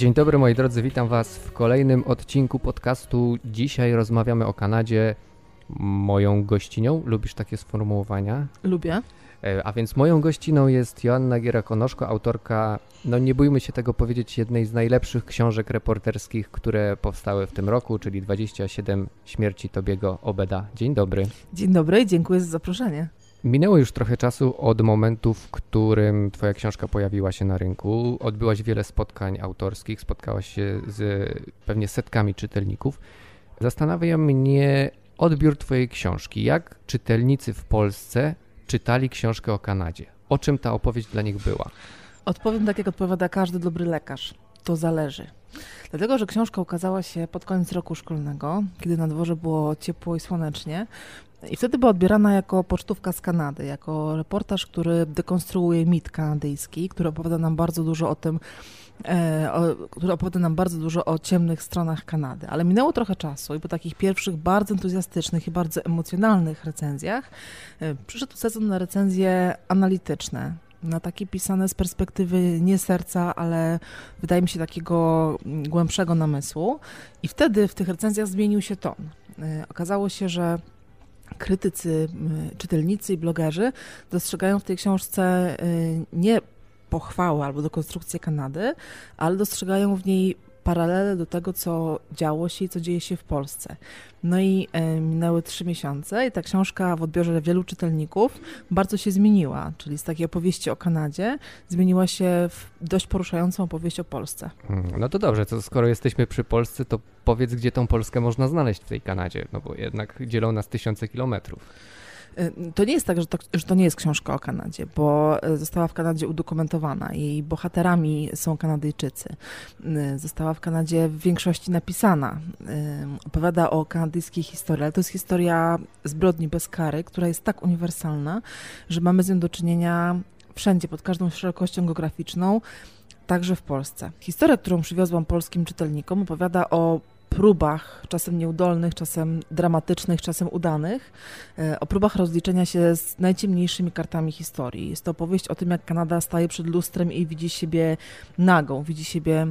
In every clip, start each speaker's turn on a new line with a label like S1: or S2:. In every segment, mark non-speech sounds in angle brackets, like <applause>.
S1: Dzień dobry moi drodzy, witam Was w kolejnym odcinku podcastu. Dzisiaj rozmawiamy o Kanadzie. Moją gościnią, lubisz takie sformułowania?
S2: Lubię.
S1: E, A więc moją gościną jest Joanna Giera-Konoszko, autorka, no nie bójmy się tego powiedzieć, jednej z najlepszych książek reporterskich, które powstały w tym roku, czyli 27 śmierci Tobiego Obeda. Dzień dobry.
S2: Dzień dobry i dziękuję za zaproszenie.
S1: Minęło już trochę czasu od momentu, w którym Twoja książka pojawiła się na rynku. Odbyłaś wiele spotkań autorskich, spotkałaś się z pewnie setkami czytelników. Zastanawia mnie odbiór Twojej książki. Jak czytelnicy w Polsce czytali książkę o Kanadzie? O czym ta opowieść dla nich była?
S2: Odpowiem tak, jak odpowiada każdy dobry lekarz. To zależy. Dlatego, że książka ukazała się pod koniec roku szkolnego, kiedy na dworze było ciepło i słonecznie. I wtedy była odbierana jako pocztówka z Kanady, jako reportaż, który dekonstruuje mit kanadyjski, który opowiada nam bardzo dużo o tym, e, o, który opowiada nam bardzo dużo o ciemnych stronach Kanady. Ale minęło trochę czasu i po takich pierwszych bardzo entuzjastycznych i bardzo emocjonalnych recenzjach e, przyszedł sezon na recenzje analityczne, na takie pisane z perspektywy nie serca, ale wydaje mi się takiego mm, głębszego namysłu. I wtedy w tych recenzjach zmienił się ton. E, Okazało się, że krytycy, czytelnicy i blogerzy dostrzegają w tej książce y, nie pochwałę albo dekonstrukcję Kanady, ale dostrzegają w niej paralele do tego, co działo się i co dzieje się w Polsce. No i e, minęły trzy miesiące i ta książka w odbiorze wielu czytelników bardzo się zmieniła, czyli z takiej opowieści o Kanadzie zmieniła się w dość poruszającą opowieść o Polsce.
S1: Hmm, No to dobrze, to skoro jesteśmy przy Polsce, to powiedz, gdzie tą Polskę można znaleźć w tej Kanadzie, no bo jednak dzielą nas tysiące kilometrów.
S2: Y, To nie jest tak, że to, że to nie jest książka o Kanadzie, bo y, została w Kanadzie udokumentowana. Jej bohaterami są Kanadyjczycy. Y, Została w Kanadzie w większości napisana. Opowiada o kanadyjskiej historii, ale to jest historia zbrodni bez kary, która jest tak uniwersalna, że mamy z nią do czynienia wszędzie, pod każdą szerokością geograficzną, także w Polsce. Historia, którą przywiozłam polskim czytelnikom, opowiada o próbach, czasem nieudolnych, czasem dramatycznych, czasem udanych, e, o próbach rozliczenia się z najciemniejszymi kartami historii. Jest to opowieść o tym, jak Kanada staje przed lustrem i widzi siebie nagą, widzi siebie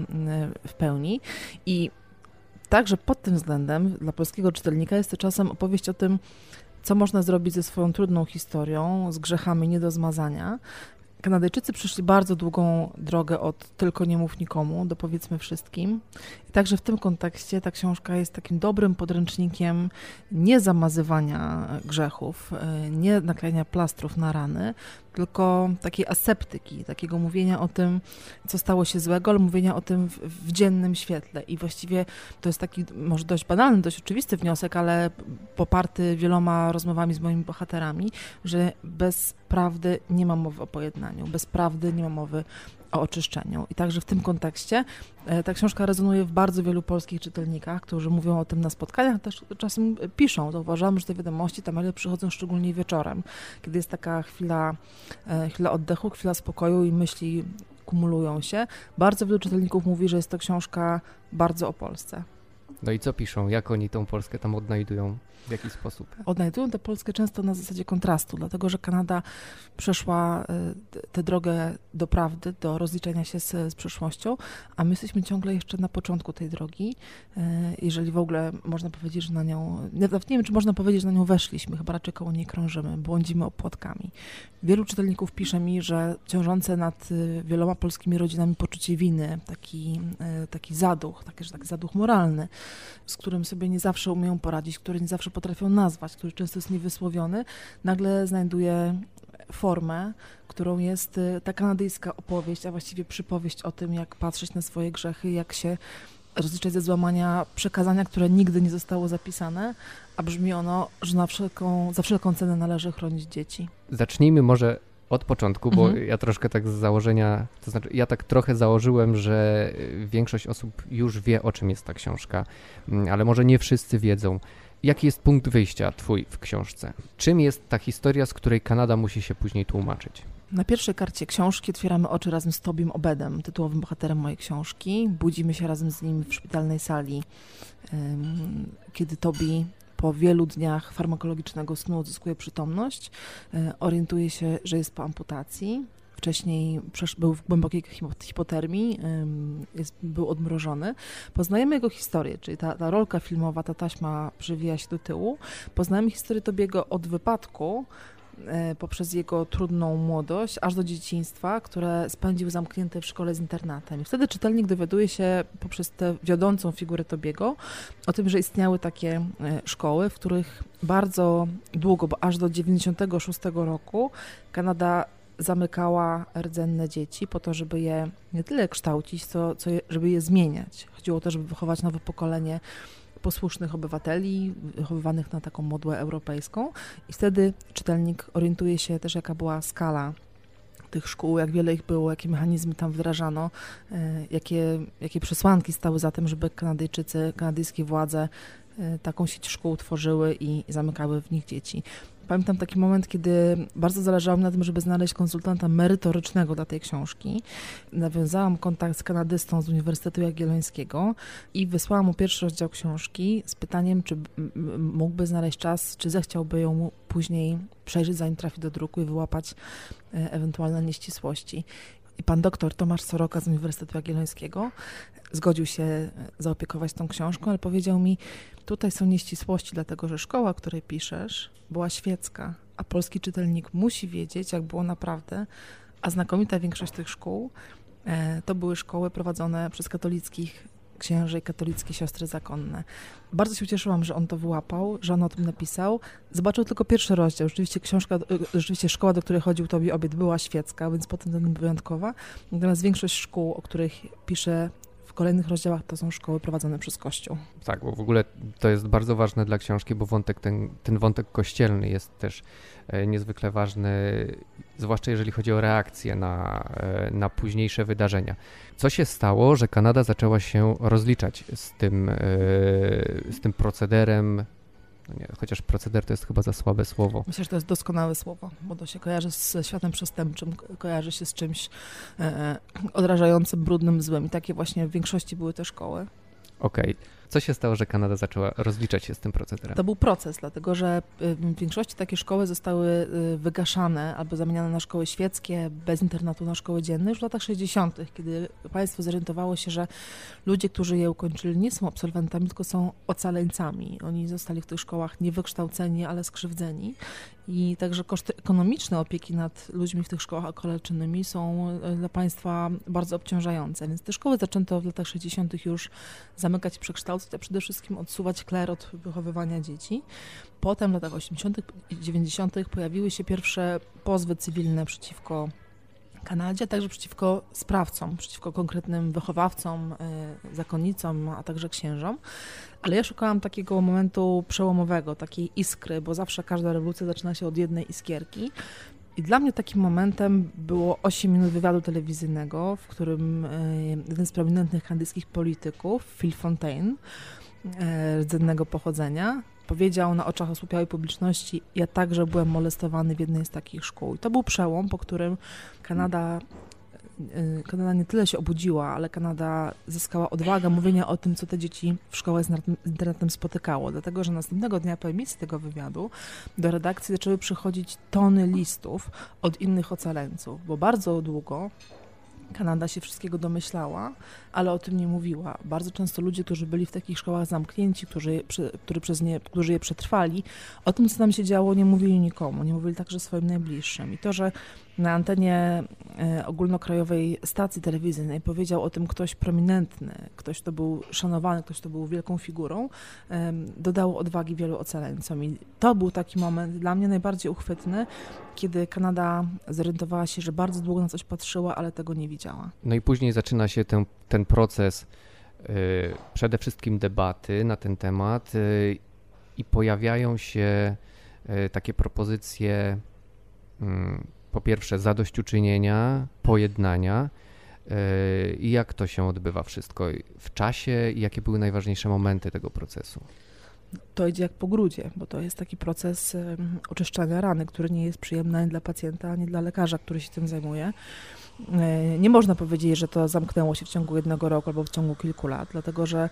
S2: w pełni. I także pod tym względem dla polskiego czytelnika jest to czasem opowieść o tym, co można zrobić ze swoją trudną historią, z grzechami nie do zmazania. Kanadyjczycy przeszli bardzo długą drogę od tylko nie mów nikomu do powiedzmy wszystkim. I także w tym kontekście ta książka jest takim dobrym podręcznikiem nie zamazywania grzechów, e, nie naklejania plastrów na rany, tylko takiej aseptyki, takiego mówienia o tym, co stało się złego, ale mówienia o tym w, w dziennym świetle. I właściwie to jest taki może dość banalny, dość oczywisty wniosek, ale poparty wieloma rozmowami z moimi bohaterami, że bez prawdy nie ma mowy o pojednaniu, bez prawdy nie ma mowy o oczyszczeniu. I także w tym kontekście e, ta książka rezonuje w bardzo wielu polskich czytelnikach, którzy mówią o tym na spotkaniach, też czasem piszą. To uważam, że te wiadomości, te maile przychodzą szczególnie wieczorem, kiedy jest taka chwila, e, chwila oddechu, chwila spokoju i myśli kumulują się. Bardzo wielu czytelników mówi, że jest to książka bardzo o Polsce.
S1: No i co piszą? Jak oni tą Polskę tam odnajdują? W jaki sposób?
S2: odnajdują tę Polskę często na zasadzie kontrastu, dlatego że Kanada przeszła y, tę drogę do prawdy, do rozliczenia się z, z przeszłością, a my jesteśmy ciągle jeszcze na początku tej drogi, y, jeżeli w ogóle można powiedzieć, że na nią, nawet nie wiem, czy można powiedzieć, że na nią weszliśmy, chyba raczej koło niej krążymy, błądzimy opłatkami. Wielu czytelników pisze mi, że ciążące nad y, wieloma polskimi rodzinami poczucie winy, taki, taki zaduch, taki, że tak zaduch moralny, z którym sobie nie zawsze umieją poradzić, który nie zawsze potrafią nazwać, który często jest niewysłowiony, nagle znajduje formę, którą jest y, ta kanadyjska opowieść, a właściwie przypowieść o tym, jak patrzeć na swoje grzechy, jak się rozliczać ze złamania przekazania, które nigdy nie zostało zapisane, a brzmi ono, że na wszelką, za wszelką cenę należy chronić dzieci.
S1: Zacznijmy może od początku, bo
S2: Mhm.
S1: ja troszkę tak z założenia, to znaczy ja tak trochę założyłem, że y, większość osób już wie, o czym jest ta książka, mm, ale może nie wszyscy wiedzą. Jaki jest punkt wyjścia twój w książce? Czym jest ta historia, z której Kanada musi się później tłumaczyć?
S2: Na pierwszej karcie książki otwieramy oczy razem z Tobim Obedem, tytułowym bohaterem mojej książki. Budzimy się razem z nim w szpitalnej sali, kiedy Tobi po wielu dniach farmakologicznego snu odzyskuje przytomność, e, orientuje się, że jest po amputacji. wcześniej był w głębokiej hipotermii, jest, był odmrożony. Poznajemy jego historię, czyli ta, ta rolka filmowa, ta taśma przewija się do tyłu. Poznajemy historię Tobiego od wypadku, poprzez jego trudną młodość, aż do dzieciństwa, które spędził zamknięty w szkole z internatem. I wtedy czytelnik dowiaduje się poprzez tę wiodącą figurę Tobiego o tym, że istniały takie e, szkoły, w których bardzo długo, bo aż do 96 roku Kanada zamykała rdzenne dzieci po to, żeby je nie tyle kształcić, co, co je, żeby je zmieniać. Chodziło to, żeby wychować nowe pokolenie posłusznych obywateli, wychowywanych na taką modłę europejską. I wtedy czytelnik orientuje się też, jaka była skala tych szkół, jak wiele ich było, jakie mechanizmy tam wdrażano, e, jakie, jakie przesłanki stały za tym, żeby Kanadyjczycy, kanadyjskie władze taką sieć szkół tworzyły i zamykały w nich dzieci. Pamiętam taki moment, kiedy bardzo zależało mi na tym, żeby znaleźć konsultanta merytorycznego dla tej książki. Nawiązałam kontakt z kanadystą z Uniwersytetu Jagiellońskiego i wysłałam mu pierwszy rozdział książki z pytaniem, czy mógłby znaleźć czas, czy zechciałby ją później przejrzeć, zanim trafi do druku i wyłapać e, ewentualne nieścisłości. I pan doktor Tomasz Soroka z Uniwersytetu Jagiellońskiego zgodził się e, zaopiekować tą książką, ale powiedział mi, tutaj są nieścisłości, dlatego że szkoła, której piszesz, była świecka, a polski czytelnik musi wiedzieć, jak było naprawdę, a znakomita większość tych szkół e, to były szkoły prowadzone przez katolickich księży i katolickie siostry zakonne. Bardzo się ucieszyłam, że on to wyłapał, że on o tym napisał. Zobaczył tylko pierwszy rozdział. Rzeczywiście książka, e, rzeczywiście szkoła, do której chodził Tobie obiad była świecka, więc potem ten wyjątkowa. Natomiast większość szkół, o których pisze kolejnych rozdziałach to są szkoły prowadzone przez Kościół.
S1: Tak, bo w ogóle to jest bardzo ważne dla książki, bo wątek ten, ten wątek kościelny jest też e, niezwykle ważny, zwłaszcza jeżeli chodzi o reakcję na, e, na późniejsze wydarzenia. Co się stało, że Kanada zaczęła się rozliczać z tym, e, z tym procederem no nie, chociaż proceder to jest chyba za słabe słowo.
S2: Myślę, że to jest doskonałe słowo, bo to się kojarzy ze światem przestępczym, kojarzy się z czymś e, odrażającym, brudnym, złym. I takie właśnie w większości były te szkoły.
S1: Okej. Okay. Co się stało, że Kanada zaczęła rozliczać się z tym procederem?
S2: To był proces, dlatego że y, w większości takie szkoły zostały y, wygaszane albo zamieniane na szkoły świeckie, bez internatu na szkoły dzienne już w latach 60., kiedy państwo zorientowało się, że ludzie, którzy je ukończyli, nie są absolwentami, tylko są ocaleńcami. Oni zostali w tych szkołach niewykształceni, ale skrzywdzeni. I także koszty ekonomiczne opieki nad ludźmi w tych szkołach okaleczonymi są y, dla państwa bardzo obciążające. Więc te szkoły zaczęto w latach 60. już zamykać i przekształcać a przede wszystkim odsuwać kler od wychowywania dzieci. Potem w latach 80. i 90. pojawiły się pierwsze pozwy cywilne przeciwko Kanadzie, także przeciwko sprawcom, przeciwko konkretnym wychowawcom, y, zakonnicom, a także księżom. Ale ja szukałam takiego momentu przełomowego, takiej iskry, bo zawsze każda rewolucja zaczyna się od jednej iskierki. I dla mnie takim momentem było 8 minut wywiadu telewizyjnego, w którym e, jeden z prominentnych kanadyjskich polityków, Phil Fontaine, rdzennego pochodzenia, powiedział na oczach osłupiałej publiczności: Ja także byłem molestowany w jednej z takich szkół. I to był przełom, po którym Kanada Y, Kanada nie tyle się obudziła, ale Kanada zyskała odwagę mówienia o tym, co te dzieci w szkołach z internetem spotykało. Dlatego, że następnego dnia po emisji tego wywiadu do redakcji zaczęły przychodzić tony listów od innych ocaleńców, bo bardzo długo Kanada się wszystkiego domyślała, ale o tym nie mówiła. Bardzo często ludzie, którzy byli w takich szkołach zamknięci, którzy, którzy, przez nie, którzy je przetrwali, o tym, co tam się działo, nie mówili nikomu, nie mówili także swoim najbliższym. I to, że na antenie e, ogólnokrajowej stacji telewizyjnej powiedział o tym ktoś prominentny, ktoś, kto był szanowany, ktoś, kto był wielką figurą, dodało odwagi wielu ocaleńcom. I to był taki moment dla mnie najbardziej uchwytny, kiedy Kanada zorientowała się, że bardzo długo na coś patrzyła, ale tego nie widziała.
S1: No i później zaczyna się ten, ten proces y, przede wszystkim debaty na ten temat y, i pojawiają się y, takie propozycje mm, po pierwsze zadośćuczynienia, pojednania i jak to się odbywa wszystko w czasie i jakie były najważniejsze momenty tego procesu?
S2: To idzie jak po grudzie, bo to jest taki proces oczyszczania rany, który nie jest przyjemny ani dla pacjenta, ani dla lekarza, który się tym zajmuje. E, nie można powiedzieć, że to zamknęło się w ciągu jednego roku albo w ciągu kilku lat, dlatego że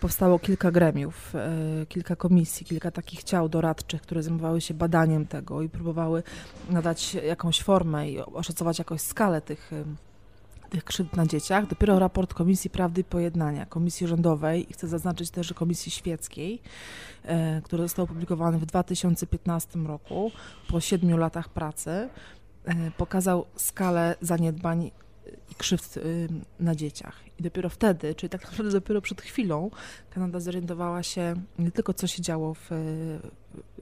S2: powstało kilka gremiów, e, kilka komisji, kilka takich ciał doradczych, które zajmowały się badaniem tego i próbowały nadać jakąś formę i oszacować jakąś skalę tych tych krzywd na dzieciach. Dopiero raport Komisji Prawdy i Pojednania, Komisji Rządowej i chcę zaznaczyć też, że Komisji Świeckiej, e, który został opublikowany w 2015 roku, po siedmiu latach pracy, e, pokazał skalę zaniedbań i krzywd e, na dzieciach. I dopiero wtedy, czyli tak naprawdę dopiero przed chwilą, Kanada zorientowała się nie tylko, co się działo w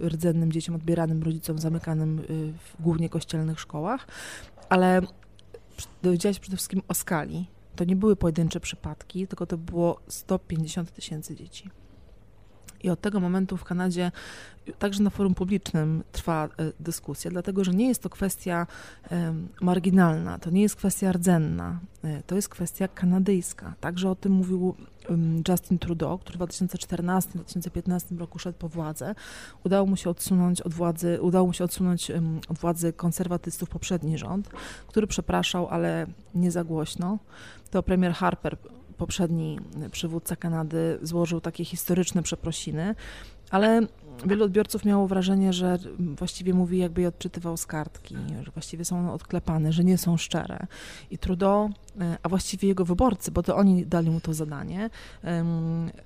S2: rdzennym dzieciom odbieranym rodzicom, zamykanym w głównie kościelnych szkołach, ale dowiedziała się przede wszystkim o skali. To nie były pojedyncze przypadki, tylko to było 150 tysięcy dzieci. I od tego momentu w Kanadzie, także na forum publicznym, trwa e, dyskusja, dlatego że nie jest to kwestia marginalna, to nie jest kwestia rdzenna, e, to jest kwestia kanadyjska. Także o tym mówił Justin Trudeau, który w 2014-2015 roku szedł po władzę. Udało mu się odsunąć od władzy, udało mu się odsunąć od władzy konserwatystów poprzedni rząd, który przepraszał, ale nie za głośno. To premier Harper poprzedni przywódca Kanady złożył takie historyczne przeprosiny, ale wielu odbiorców miało wrażenie, że właściwie mówi, jakby je odczytywał z kartki, że właściwie są one odklepane, że nie są szczere. I Trudeau, e, a właściwie jego wyborcy, bo to oni dali mu to zadanie,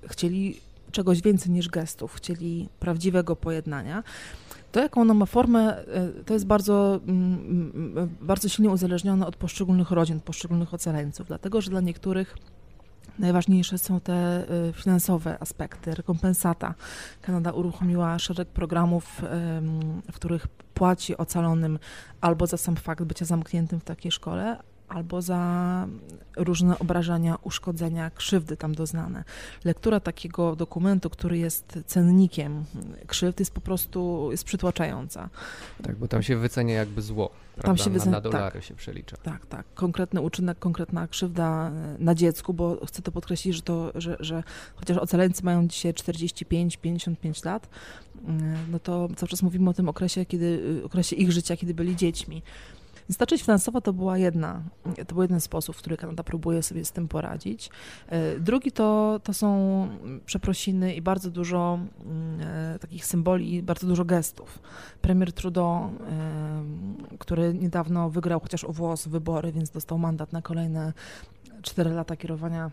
S2: chcieli czegoś więcej niż gestów, chcieli prawdziwego pojednania. To, jaką ono ma formę, e, to jest bardzo, bardzo silnie uzależnione od poszczególnych rodzin, poszczególnych ocaleńców, dlatego że dla niektórych Najważniejsze są te y, finansowe aspekty, rekompensata. Kanada uruchomiła szereg programów, w których płaci ocalonym albo za sam fakt bycia zamkniętym w takiej szkole, albo za różne obrażenia, uszkodzenia, krzywdy tam doznane. Lektura takiego dokumentu, który jest cennikiem krzywd, jest po prostu jest przytłaczająca.
S1: Tak, bo tam się wycenia jakby zło. Prawda? Tam się wycenia, na, na dolary tak, się przelicza.
S2: Tak, tak. Konkretny uczynek, konkretna krzywda e, na dziecku, bo chcę to podkreślić, że, to, że, że chociaż ocaleńcy mają dzisiaj 45-55 lat, mm, no to cały czas mówimy o tym okresie, kiedy, okresie ich życia, kiedy byli dziećmi. Część finansowa to była jedna, to był jeden sposób, w który Kanada próbuje sobie z tym poradzić. E, drugi to, to są przeprosiny i bardzo dużo mm, e, takich symboli bardzo dużo gestów. Premier Trudeau, e, który niedawno wygrał chociaż o włos wybory, więc dostał mandat na kolejne cztery lata kierowania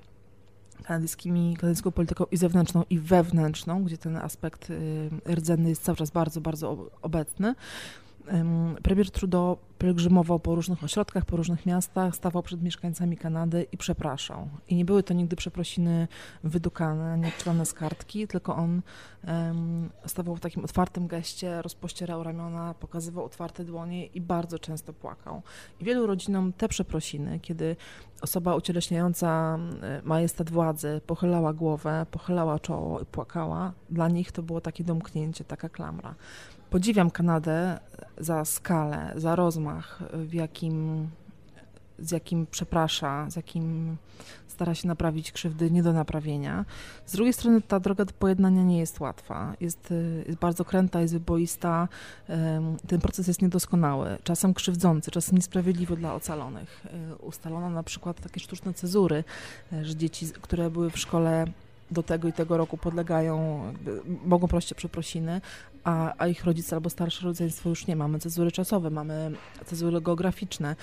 S2: kanadyjskimi, kanadyjską polityką i zewnętrzną, i wewnętrzną, gdzie ten aspekt rdzenny jest cały czas bardzo, bardzo obecny. Premier Trudeau pielgrzymował po różnych ośrodkach, po różnych miastach, stawał przed mieszkańcami Kanady i przepraszał. I nie były to nigdy przeprosiny wydukane, nie z kartki, tylko on um, stawał w takim otwartym geście, rozpościerał ramiona, pokazywał otwarte dłonie i bardzo często płakał. I wielu rodzinom te przeprosiny, kiedy osoba ucieleśniająca majestat władzy pochylała głowę, pochylała czoło i płakała, dla nich to było takie domknięcie, taka klamra. Podziwiam Kanadę za skalę, za rozmach, w jakim, z jakim przeprasza, z jakim stara się naprawić krzywdy nie do naprawienia. Z drugiej strony ta droga do pojednania nie jest łatwa. Jest, jest bardzo kręta, jest wyboista. Ten proces jest niedoskonały, czasem krzywdzący, czasem niesprawiedliwy dla ocalonych. E, ustalono na przykład takie sztuczne cezury, e, że dzieci, które były w szkole do tego i tego roku podlegają, mogą prosić o przeprosiny, a, a, ich rodzice albo starsze rodzeństwo już nie. Mamy cezury czasowe, mamy cezury geograficzne.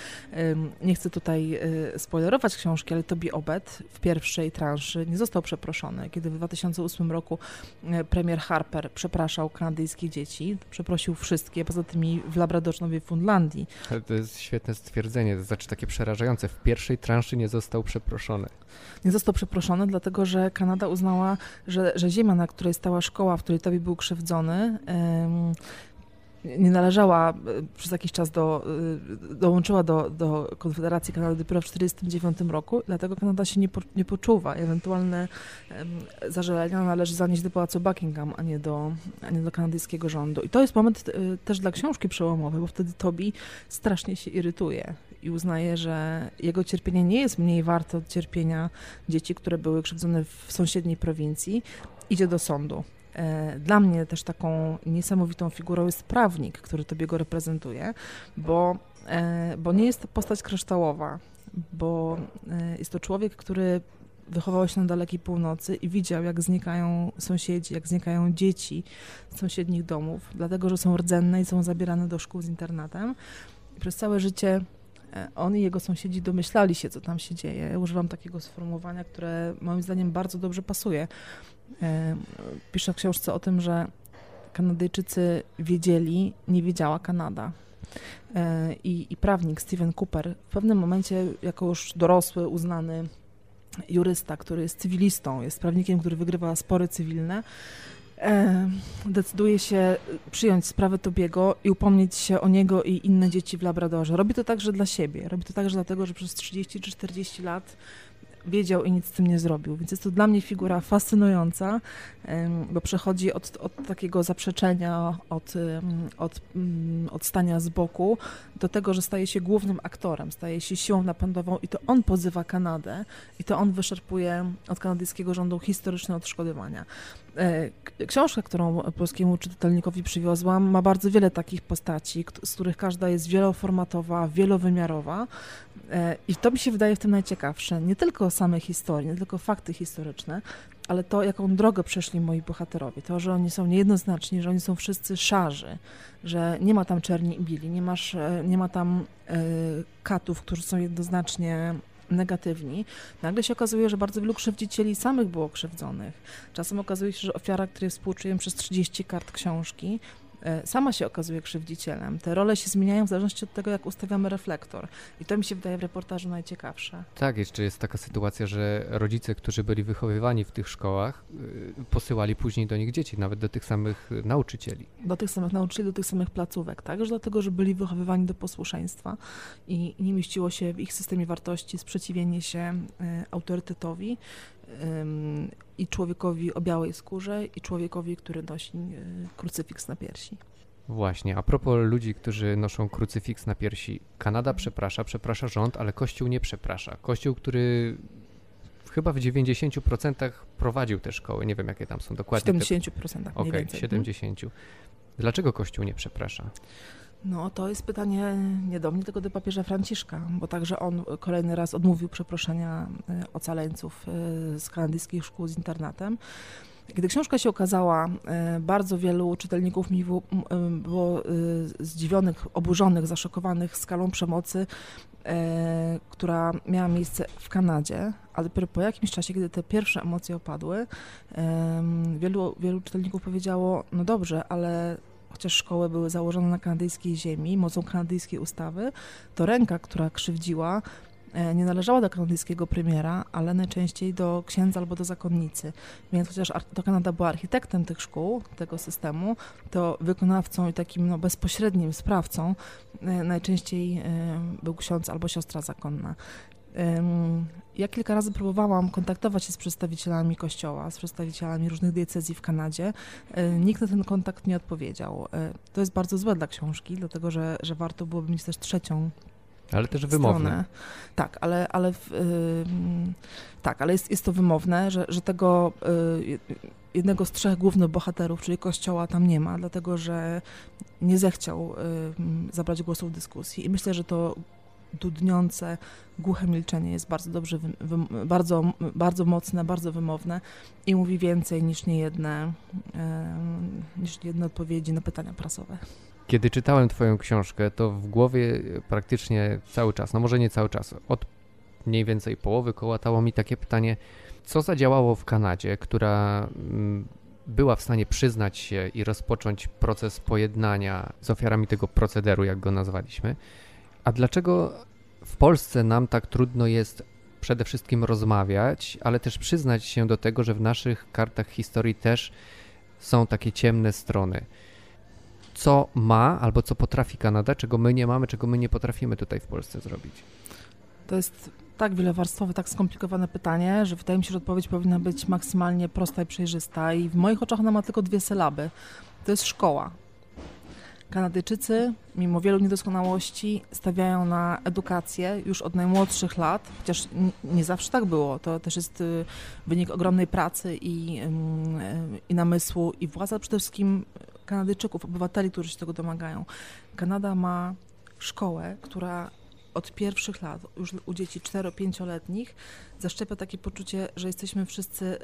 S2: Nie chcę tutaj y, spoilerować książki, ale Tobi Obed w pierwszej transzy nie został przeproszony. Kiedy w 2008 roku y, premier Harper przepraszał kanadyjskie dzieci, przeprosił wszystkie, poza tymi w Labradorze Fundlandii.
S1: Ale to jest świetne stwierdzenie, to znaczy takie przerażające. W pierwszej transzy nie został przeproszony.
S2: Nie został przeproszony, dlatego że Kanada uznała, że, że ziemia, na której stała szkoła, w której Tobi był krzywdzony, nie należała e, przez jakiś czas do, e, dołączyła do, do Konfederacji Kanady dopiero w 1949 roku, dlatego Kanada się nie, po, nie poczuwa. Ewentualne zażalenia należy zanieść do Pałacu Buckingham, a nie do, a nie do kanadyjskiego rządu. I to jest moment e, też dla książki przełomowy, bo wtedy Tobi strasznie się irytuje i uznaje, że jego cierpienie nie jest mniej warte od cierpienia dzieci, które były krzywdzone w sąsiedniej prowincji. Idzie do sądu dla mnie też taką niesamowitą figurą jest prawnik, który tobie go reprezentuje, bo, e, bo nie jest to postać kryształowa, bo e, jest to człowiek, który wychował się na dalekiej północy i widział, jak znikają sąsiedzi, jak znikają dzieci z sąsiednich domów, dlatego że są rdzenne i są zabierane do szkół z internatem. I przez całe życie e, on i jego sąsiedzi domyślali się, co tam się dzieje. Używam takiego sformułowania, które moim zdaniem bardzo dobrze pasuje. E, piszę w książce o tym, że Kanadyjczycy wiedzieli, nie wiedziała Kanada. E, I, I, prawnik Steven Cooper w pewnym momencie, jako już dorosły, uznany jurysta, który jest cywilistą, jest prawnikiem, który wygrywa spory cywilne, e, decyduje się przyjąć sprawę Tobiego i upomnieć się o niego i inne dzieci w Labradorze. Robi to także dla siebie. Robi to także dlatego, że przez 30 czy 40 lat wiedział i nic z tym nie zrobił. Więc jest to dla mnie figura fascynująca, bo przechodzi od, od takiego zaprzeczenia, od, od, mm, od stania z boku do tego, że staje się głównym aktorem, staje się siłą napędową i to on pozywa Kanadę i to on wyszarpuje od kanadyjskiego rządu historyczne odszkodywania. E, książka, którą polskiemu czytelnikowi przywiozłam, ma bardzo wiele takich postaci, z których każda jest wieloformatowa, wielowymiarowa e, i to mi się wydaje w tym najciekawsze. Nie tylko same historie, nie tylko fakty historyczne, ale to, jaką drogę przeszli moi bohaterowie, to, że oni są niejednoznaczni, że oni są wszyscy szarzy, że nie ma tam czerni i bili, nie, masz, e, nie ma tam katów, którzy są jednoznacznie negatywni, nagle się okazuje, że bardzo wielu krzywdzicieli samych było krzywdzonych. Czasem okazuje się, że ofiara, której współczuję przez 30 kart książki, sama się okazuje krzywdzicielem. Te role się zmieniają w zależności od tego, jak ustawiamy reflektor. I to mi się wydaje w reportażu najciekawsze.
S1: Tak, jeszcze jest taka sytuacja, że rodzice, którzy byli wychowywani w tych szkołach, y, posyłali później do nich dzieci, nawet do tych samych nauczycieli.
S2: Do tych samych nauczycieli, do tych samych placówek, tak? Już dlatego, że byli wychowywani do posłuszeństwa i nie mieściło się w ich systemie wartości sprzeciwienie się y, autorytetowi i człowiekowi o białej skórze, i człowiekowi, który nosi e, krucyfiks na piersi.
S1: Właśnie, a propos ludzi, którzy noszą krucyfiks na piersi, Kanada przeprasza, przeprasza rząd, ale Kościół nie przeprasza. Kościół, który chyba w 90% prowadził te szkoły, nie wiem jakie tam są dokładnie.
S2: 70%,
S1: te... Okej, okay, 70. Dlaczego Kościół nie przeprasza?
S2: No, to jest pytanie nie do mnie, tylko do papieża Franciszka, bo także on kolejny raz odmówił przeproszenia e, ocaleńców e, z kanadyjskich szkół z internatem. Kiedy książka się okazała, e, bardzo wielu czytelników mi było zdziwionych, oburzonych, zaszokowanych skalą przemocy, która miała miejsce w Kanadzie, ale dopiero po jakimś czasie, kiedy te pierwsze emocje opadły, wielu, wielu czytelników powiedziało, no dobrze, ale chociaż szkoły były założone na kanadyjskiej ziemi, mocą kanadyjskiej ustawy, to ręka, która krzywdziła, e, nie należała do kanadyjskiego premiera, ale najczęściej do księdza albo do zakonnicy. Więc chociaż to Kanada była architektem tych szkół, tego systemu, to wykonawcą i takim no, bezpośrednim sprawcą e, najczęściej e, był ksiądz albo siostra zakonna. Ja kilka razy próbowałam kontaktować się z przedstawicielami kościoła, z przedstawicielami różnych diecezji w Kanadzie. Nikt na ten kontakt nie odpowiedział. To jest bardzo złe dla książki, dlatego że, że warto byłoby mieć też trzecią
S1: ale też wymowne.
S2: Tak, ale, ale, yy, tak, ale jest, jest to wymowne, że, że tego yy, jednego z trzech głównych bohaterów, czyli Kościoła, tam nie ma, dlatego że nie zechciał yy, zabrać głosu w dyskusji. I myślę, że to dudniące, głuche milczenie jest bardzo dobrze, bardzo, bardzo mocne, bardzo wymowne i mówi więcej niż niejedne, niż niejedne odpowiedzi na pytania prasowe.
S1: Kiedy czytałem Twoją książkę, to w głowie praktycznie cały czas, no może nie cały czas, od mniej więcej połowy kołatało mi takie pytanie, co zadziałało w Kanadzie, która mm, była w stanie przyznać się i rozpocząć proces pojednania z ofiarami tego procederu, jak go nazwaliśmy, a dlaczego w Polsce nam tak trudno jest przede wszystkim rozmawiać, ale też przyznać się do tego, że w naszych kartach historii też są takie ciemne strony? Co ma albo co potrafi Kanada, czego my nie mamy, czego my nie potrafimy tutaj w Polsce zrobić?
S2: To jest tak wielowarstwowe, tak skomplikowane pytanie, że wydaje mi się, że odpowiedź powinna być maksymalnie prosta i przejrzysta. I w moich oczach ona ma tylko dwie sylaby. To jest szkoła. Kanadyjczycy, mimo wielu niedoskonałości, stawiają na edukację już od najmłodszych lat, chociaż nie zawsze tak było. To też jest y, wynik ogromnej pracy i, i namysłu i władza przede wszystkim Kanadyjczyków, obywateli, którzy się tego domagają. Kanada ma szkołę, która od pierwszych lat, już u dzieci 4-5-letnich, zaszczepia takie poczucie, że jesteśmy wszyscy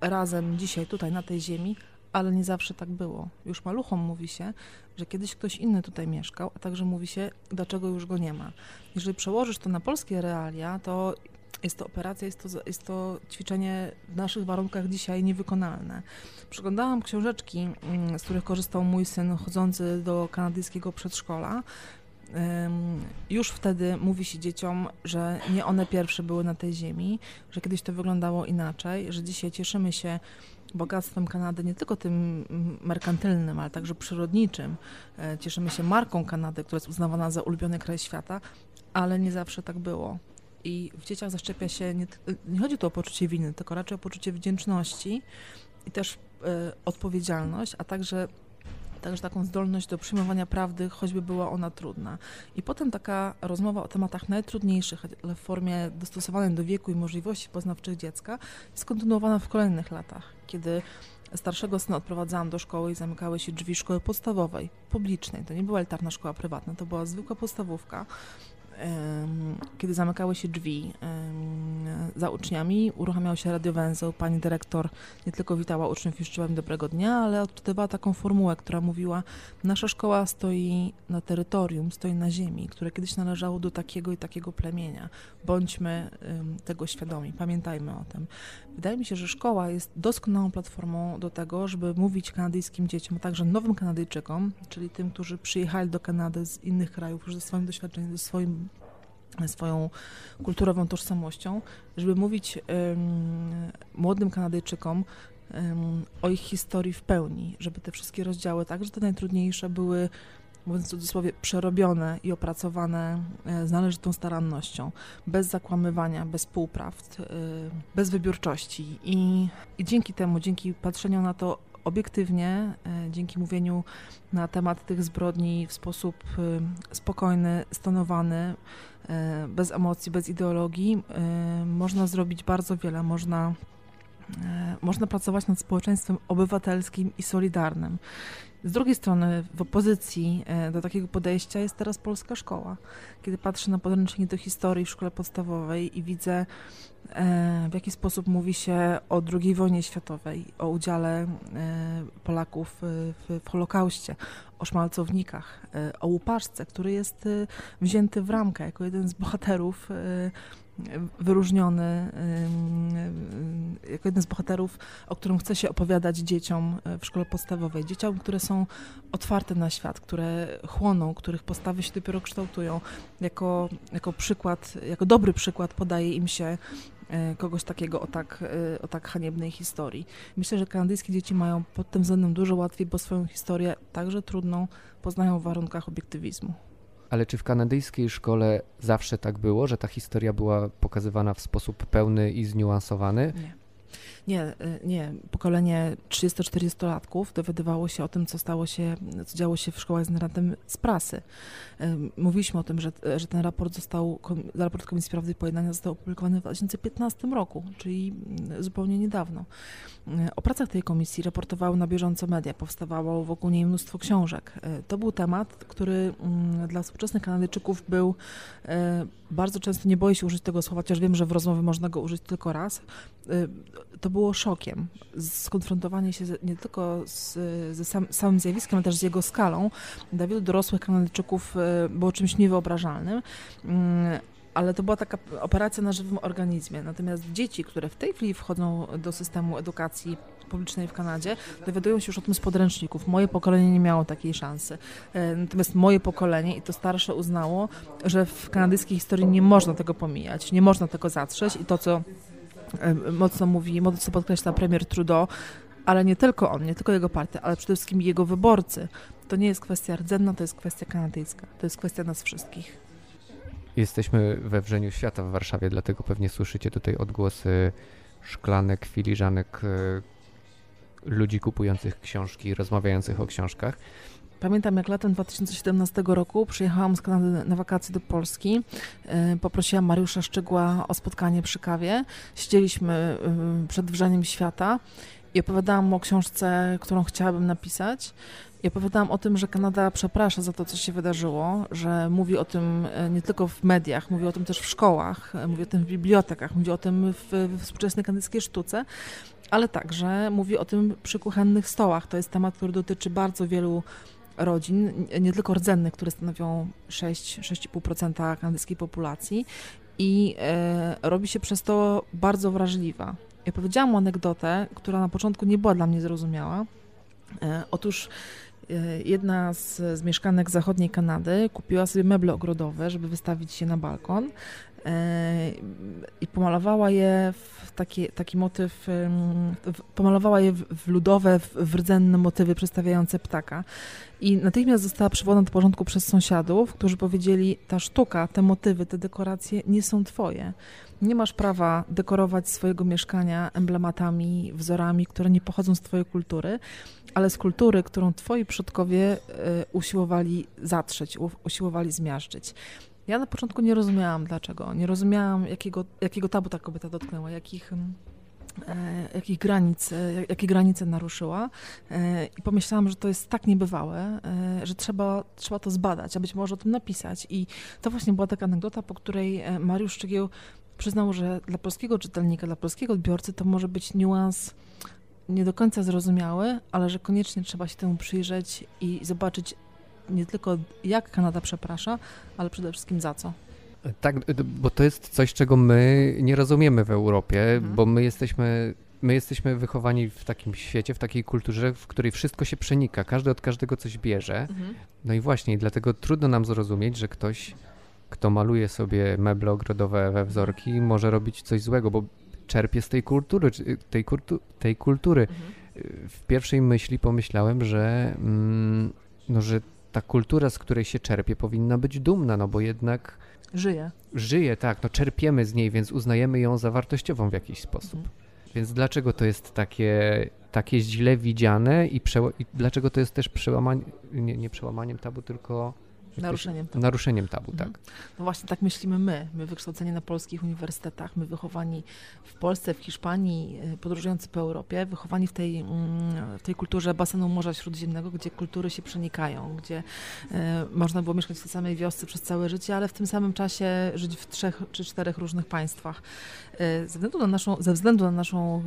S2: razem dzisiaj, tutaj na tej ziemi, ale nie zawsze tak było. Już maluchom mówi się, że kiedyś ktoś inny tutaj mieszkał, a także mówi się, dlaczego już go nie ma. Jeżeli przełożysz to na polskie realia, to jest to operacja, jest to, jest to ćwiczenie w naszych warunkach dzisiaj niewykonalne. Przeglądałam książeczki, mm, z których korzystał mój syn chodzący do kanadyjskiego przedszkola. Już wtedy mówi się dzieciom, że nie one pierwsze były na tej ziemi, że kiedyś to wyglądało inaczej, że dzisiaj cieszymy się bogactwem Kanady, nie tylko tym merkantylnym, ale także przyrodniczym. E, cieszymy się marką Kanady, która jest uznawana za ulubiony kraj świata, ale nie zawsze tak było. I w dzieciach zaszczepia się, nie, nie chodzi tu o poczucie winy, tylko raczej o poczucie wdzięczności i też y, odpowiedzialność, a także także taką zdolność do przyjmowania prawdy, choćby była ona trudna. I potem taka rozmowa o tematach najtrudniejszych, ale w formie dostosowanej do wieku i możliwości poznawczych dziecka, jest kontynuowana w kolejnych latach, kiedy starszego syna odprowadzałam do szkoły i zamykały się drzwi szkoły podstawowej, publicznej. To nie była elitarna szkoła prywatna, to była zwykła podstawówka kiedy zamykały się drzwi za uczniami, uruchamiał się radiowęzeł. Pani dyrektor nie tylko witała uczniów życzyła im dobrego dnia, ale odczytywała taką formułę, która mówiła: Nasza szkoła stoi na terytorium, stoi na ziemi, które kiedyś należało do takiego i takiego plemienia. Bądźmy tego świadomi, pamiętajmy o tym. Wydaje mi się, że szkoła jest doskonałą platformą do tego, żeby mówić kanadyjskim dzieciom, a także nowym Kanadyjczykom, czyli tym, którzy przyjechali do Kanady z innych krajów, już ze swoim doświadczeniem, ze swoim swoją kulturową tożsamością, żeby mówić młodym Kanadyjczykom o ich historii w pełni, żeby te wszystkie rozdziały, także te najtrudniejsze, były mówiąc w cudzysłowie, przerobione i opracowane e, z należytą starannością, bez zakłamywania, bez półprawd, e, bez wybiórczości. I, I dzięki temu, dzięki patrzeniu na to obiektywnie, e, dzięki mówieniu na temat tych zbrodni w sposób spokojny, stonowany, bez emocji, bez ideologii, można zrobić bardzo wiele. Można można pracować nad społeczeństwem obywatelskim i solidarnym. Z drugiej strony, w opozycji e, do takiego podejścia jest teraz polska szkoła. Kiedy patrzę na podręcznik do historii w szkole podstawowej i widzę, e, w jaki sposób mówi się o II wojnie światowej, o udziale e, Polaków w, w Holokauście, o szmalcownikach, o łupaszce, który jest wzięty w ramkę jako jeden z bohaterów wyróżniony jako jeden z bohaterów, o którym chce się opowiadać dzieciom e, w szkole podstawowej. Dzieciom, które są otwarte na świat, które chłoną, których postawy się dopiero kształtują. Jako, jako przykład, jako dobry przykład podaje im się e, kogoś takiego o tak, e, o tak haniebnej historii. Myślę, że kanadyjskie dzieci mają pod tym względem dużo łatwiej, bo swoją historię, także trudną, poznają w warunkach obiektywizmu.
S1: Ale czy w kanadyjskiej szkole zawsze tak było, że ta historia była pokazywana w sposób pełny i zniuansowany?
S2: Nie. Nie, y, nie. Pokolenie 30-40-latków dowiadywało się o tym, co stało się, co działo się w szkołach z narratem z prasy. Mówiliśmy o tym, że, że ten raport został, raport Komisji Prawdy i Pojednania został opublikowany w 2015 roku, czyli mm, zupełnie niedawno. Y, o pracach tej komisji raportowały na bieżąco media, powstawało wokół niej mnóstwo książek. To był temat, który mm, dla współczesnych Kanadyjczyków był bardzo często, nie boję się użyć tego słowa, chociaż wiem, że w rozmowie można go użyć tylko raz, to było szokiem. Skonfrontowanie się nie tylko z, ze sam, samym zjawiskiem, ale też z jego skalą dla wielu dorosłych Kanadyjczyków e, było czymś niewyobrażalnym mm, ale to była taka operacja na żywym organizmie. Natomiast dzieci, które w tej chwili wchodzą do systemu edukacji publicznej w Kanadzie, dowiadują się już o tym z podręczników. Moje pokolenie nie miało takiej szansy. E, natomiast moje pokolenie i to starsze uznało, że w kanadyjskiej historii nie można tego pomijać, nie można tego zatrzeć i to, co mocno mówi, mocno podkreśla premier Trudeau, ale nie tylko on, nie tylko jego partia, ale przede wszystkim jego wyborcy. To nie jest kwestia rdzenna, to jest kwestia kanadyjska. To jest kwestia nas wszystkich.
S1: Jesteśmy we wrzeniu świata w Warszawie, dlatego pewnie słyszycie tutaj odgłosy szklanek, filiżanek, e, ludzi kupujących książki, rozmawiających o książkach.
S2: Pamiętam, jak latem 2017 roku przyjechałam z Kanady na wakacje do Polski. E, poprosiłam Mariusza Szczygła o spotkanie przy kawie. Siedzieliśmy przed wrzeniem świata I opowiadałam o książce, którą chciałabym napisać. I opowiadałam o tym, że Kanada przeprasza za to, co się wydarzyło, że mówi o tym e, nie tylko w mediach, mówi o tym też w szkołach, e, mówi o tym w bibliotekach, mówi o tym w współczesnej kanadyjskiej sztuce, ale także mówi o tym przy kuchennych stołach. To jest temat, który dotyczy bardzo wielu rodzin, nie tylko rdzennych, które stanowią 6-6,5% kanadyjskiej populacji i e, robi się przez to bardzo wrażliwa. Ja powiedziałam anegdotę, która na początku nie była dla mnie zrozumiała. E, otóż e, jedna z, z mieszkanek zachodniej Kanady kupiła sobie meble ogrodowe, żeby wystawić je na balkon i pomalowała je w taki, taki motyw, pomalowała je w ludowe, w rdzenne motywy przedstawiające ptaka. I natychmiast została przywołana do porządku przez sąsiadów, którzy powiedzieli, ta sztuka, te motywy, te dekoracje nie są twoje. Nie masz prawa dekorować swojego mieszkania emblematami, wzorami, które nie pochodzą z twojej kultury, ale z kultury, którą twoi przodkowie y, usiłowali zatrzeć, usiłowali zmiażdżyć. Ja na początku nie rozumiałam dlaczego. Nie rozumiałam, jakiego, jakiego tabu ta kobieta dotknęła, jakich E, jakich granic, e, jakie granice naruszyła e, i pomyślałam, że to jest tak niebywałe, że trzeba, trzeba to zbadać, a być może o tym napisać. I to właśnie była taka anegdota, po której Mariusz Szczygieł przyznał, że dla polskiego czytelnika, dla polskiego odbiorcy to może być niuans nie do końca zrozumiały, ale że koniecznie trzeba się temu przyjrzeć i zobaczyć nie tylko jak Kanada przeprasza, ale przede wszystkim za co.
S1: Tak, bo to jest coś, czego my nie rozumiemy w Europie, mhm. bo my jesteśmy, my jesteśmy wychowani w takim świecie, w takiej kulturze, w której wszystko się przenika, każdy od każdego coś bierze. Mhm. No i właśnie, dlatego trudno nam zrozumieć, że ktoś, kto maluje sobie meble ogrodowe we wzorki, może robić coś złego, bo czerpie z tej kultury, tej, kultu, tej kultury. Mhm. W pierwszej myśli pomyślałem, że, mm, no, że ta kultura, z której się czerpie, powinna być dumna, no bo jednak
S2: Żyje.
S1: Żyje, tak, no czerpiemy z niej, więc uznajemy ją za wartościową w jakiś sposób. Mhm. Więc dlaczego to jest takie, takie źle widziane i, i dlaczego to jest też przełamanie, nie, nie przełamaniem tabu, tylko
S2: Naruszeniem tabu.
S1: Naruszeniem tabu, mhm. tak.
S2: No właśnie tak myślimy my, my wykształceni na polskich uniwersytetach, my wychowani w Polsce, w Hiszpanii, y, podróżujący po Europie, wychowani w tej, mm, w tej kulturze basenu Morza Śródziemnego, gdzie kultury się przenikają, gdzie e, można było mieszkać w tej samej wiosce przez całe życie, ale w tym samym czasie żyć w trzech czy czterech różnych państwach. E, ze względu na naszą, ze względu na naszą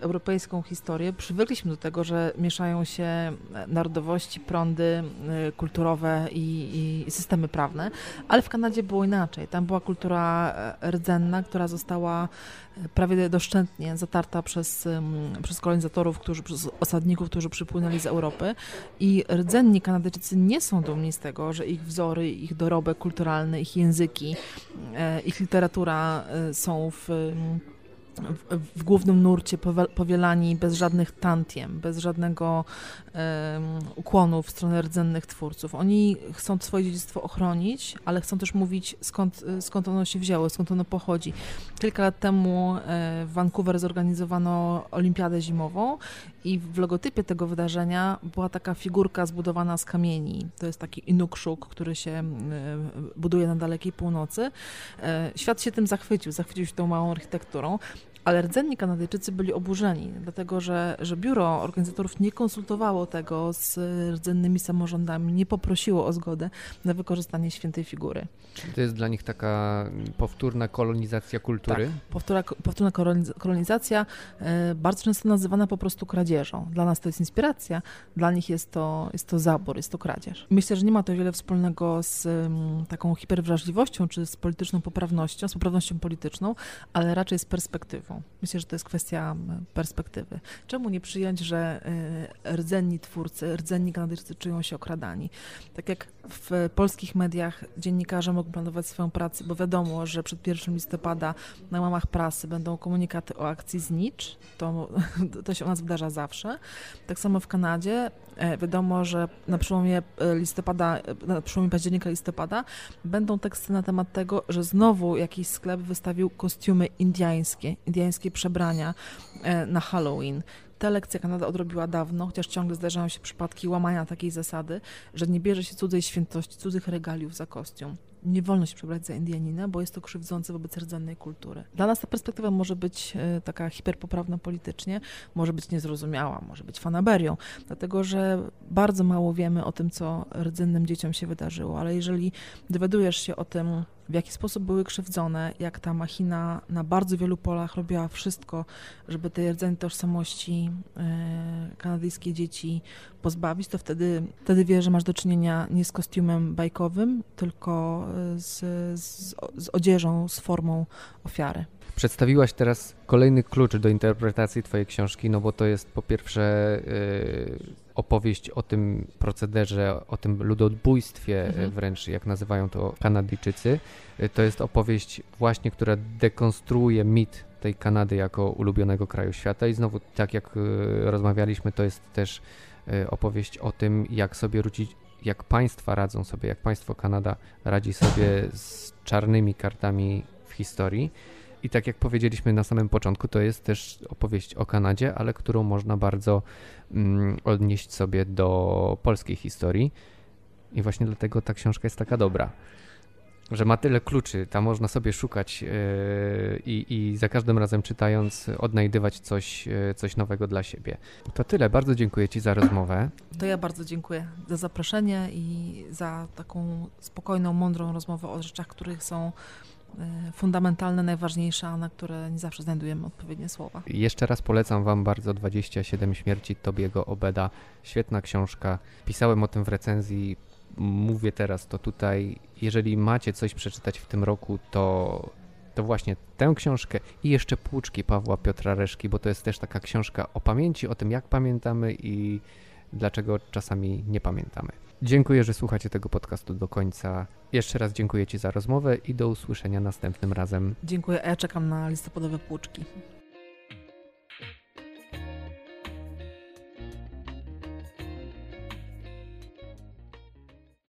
S2: europejską historię przywykliśmy do tego, że mieszają się narodowości, prądy kulturowe i, i systemy prawne, ale w Kanadzie było inaczej. Tam była kultura e, rdzenna, która została e, prawie doszczętnie zatarta przez, przez kolonizatorów, którzy, przez osadników, którzy przypłynęli z Europy i rdzenni Kanadyjczycy nie są dumni z tego, że ich wzory, ich dorobek kulturalny, ich języki, e, ich literatura są w w, głównym nurcie powielani bez żadnych tantiem, bez żadnego um, ukłonu w stronę rdzennych twórców. Oni chcą swoje dziedzictwo ochronić, ale chcą też mówić skąd, skąd ono się wzięło, skąd ono pochodzi. Kilka lat temu e, w Vancouver zorganizowano olimpiadę zimową i w logotypie tego wydarzenia była taka figurka zbudowana z kamieni. To jest taki inukszuk, który się buduje na dalekiej północy. E, świat się tym zachwycił, zachwycił się tą małą architekturą. Ale rdzenni Kanadyjczycy byli oburzeni, dlatego że, że biuro organizatorów nie konsultowało tego z rdzennymi samorządami, nie poprosiło o zgodę na wykorzystanie świętej figury.
S1: Czyli to jest dla nich taka powtórna kolonizacja kultury? Tak,
S2: powtórna, powtórna kolonizacja, e, bardzo często nazywana po prostu kradzieżą. Dla nas to jest inspiracja, dla nich jest to, jest to zabór, jest to kradzież. Myślę, że nie ma to wiele wspólnego z taką hiperwrażliwością, czy z polityczną poprawnością, z poprawnością polityczną, ale raczej z perspektywą. Myślę, że to jest kwestia perspektywy. Czemu nie przyjąć, że y, rdzenni twórcy, rdzenni Kanadyjczycy czują się okradani? Tak jak w polskich mediach dziennikarze mogą planować swoją pracę, bo wiadomo, że przed 1 listopada na łamach prasy będą komunikaty o akcji Znicz, to, <laughs> to się u nas wydarza zawsze. Tak samo w Kanadzie e, wiadomo, że na przełomie e, listopada, e, na przełomie października listopada będą teksty na temat tego, że znowu jakiś sklep wystawił kostiumy indiańskie, indiańskie przebrania na Halloween. Te lekcje Kanada odrobiła dawno, chociaż ciągle zdarzają się przypadki łamania takiej zasady, że nie bierze się cudzej świętości, cudzych regaliów za kostium. nie wolno się przebrać za Indianina, bo jest to krzywdzące wobec rdzennej kultury. Dla nas ta perspektywa może być e, taka hiperpoprawna politycznie, może być niezrozumiała, może być fanaberią, dlatego że bardzo mało wiemy o tym, co rdzennym dzieciom się wydarzyło, ale jeżeli dowiadujesz się o tym, w jaki sposób były krzywdzone, jak ta machina na bardzo wielu polach robiła wszystko, żeby tej rdzennej tożsamości e, kanadyjskie dzieci pozbawić, to wtedy, wtedy wiesz, że masz do czynienia nie z kostiumem bajkowym, tylko e, z, z, z odzieżą, z formą ofiary.
S1: Przedstawiłaś teraz kolejny klucz do interpretacji Twojej książki, no bo to jest po pierwsze yy, opowieść o tym procederze, o tym ludobójstwie
S2: Mhm.
S1: wręcz, jak nazywają to Kanadyjczycy. Yy, To jest opowieść właśnie, która dekonstruuje mit tej Kanady jako ulubionego kraju świata i znowu, tak jak yy, rozmawialiśmy, to jest też yy, opowieść o tym, jak sobie wrócić, jak państwa radzą sobie, jak państwo Kanada radzi sobie z czarnymi kartami w historii. I tak jak powiedzieliśmy na samym początku, to jest też opowieść o Kanadzie, ale którą można bardzo mm, odnieść sobie do polskiej historii. I właśnie dlatego ta książka jest taka dobra. Że ma tyle kluczy, tam można sobie szukać yy, i, za każdym razem czytając odnajdywać coś, yy, coś nowego dla siebie. To tyle, bardzo dziękuję Ci za rozmowę.
S2: To ja bardzo dziękuję za zaproszenie i za taką spokojną, mądrą rozmowę o rzeczach, których są fundamentalne, najważniejsze, a na które nie zawsze znajdujemy odpowiednie słowa.
S1: Jeszcze raz polecam Wam bardzo 27 śmierci Tobiego Obeda. Świetna książka. Pisałem o tym w recenzji. Mówię teraz to tutaj. Jeżeli macie coś przeczytać w tym roku, to, to właśnie tę książkę i jeszcze Płuczki Pawła Piotra Reszki, bo to jest też taka książka o pamięci, o tym jak pamiętamy i dlaczego czasami nie pamiętamy. Dziękuję, że słuchacie tego podcastu do końca. Jeszcze raz dziękuję Ci za rozmowę i do usłyszenia następnym razem.
S2: Dziękuję, a ja czekam na listopadowe płuczki.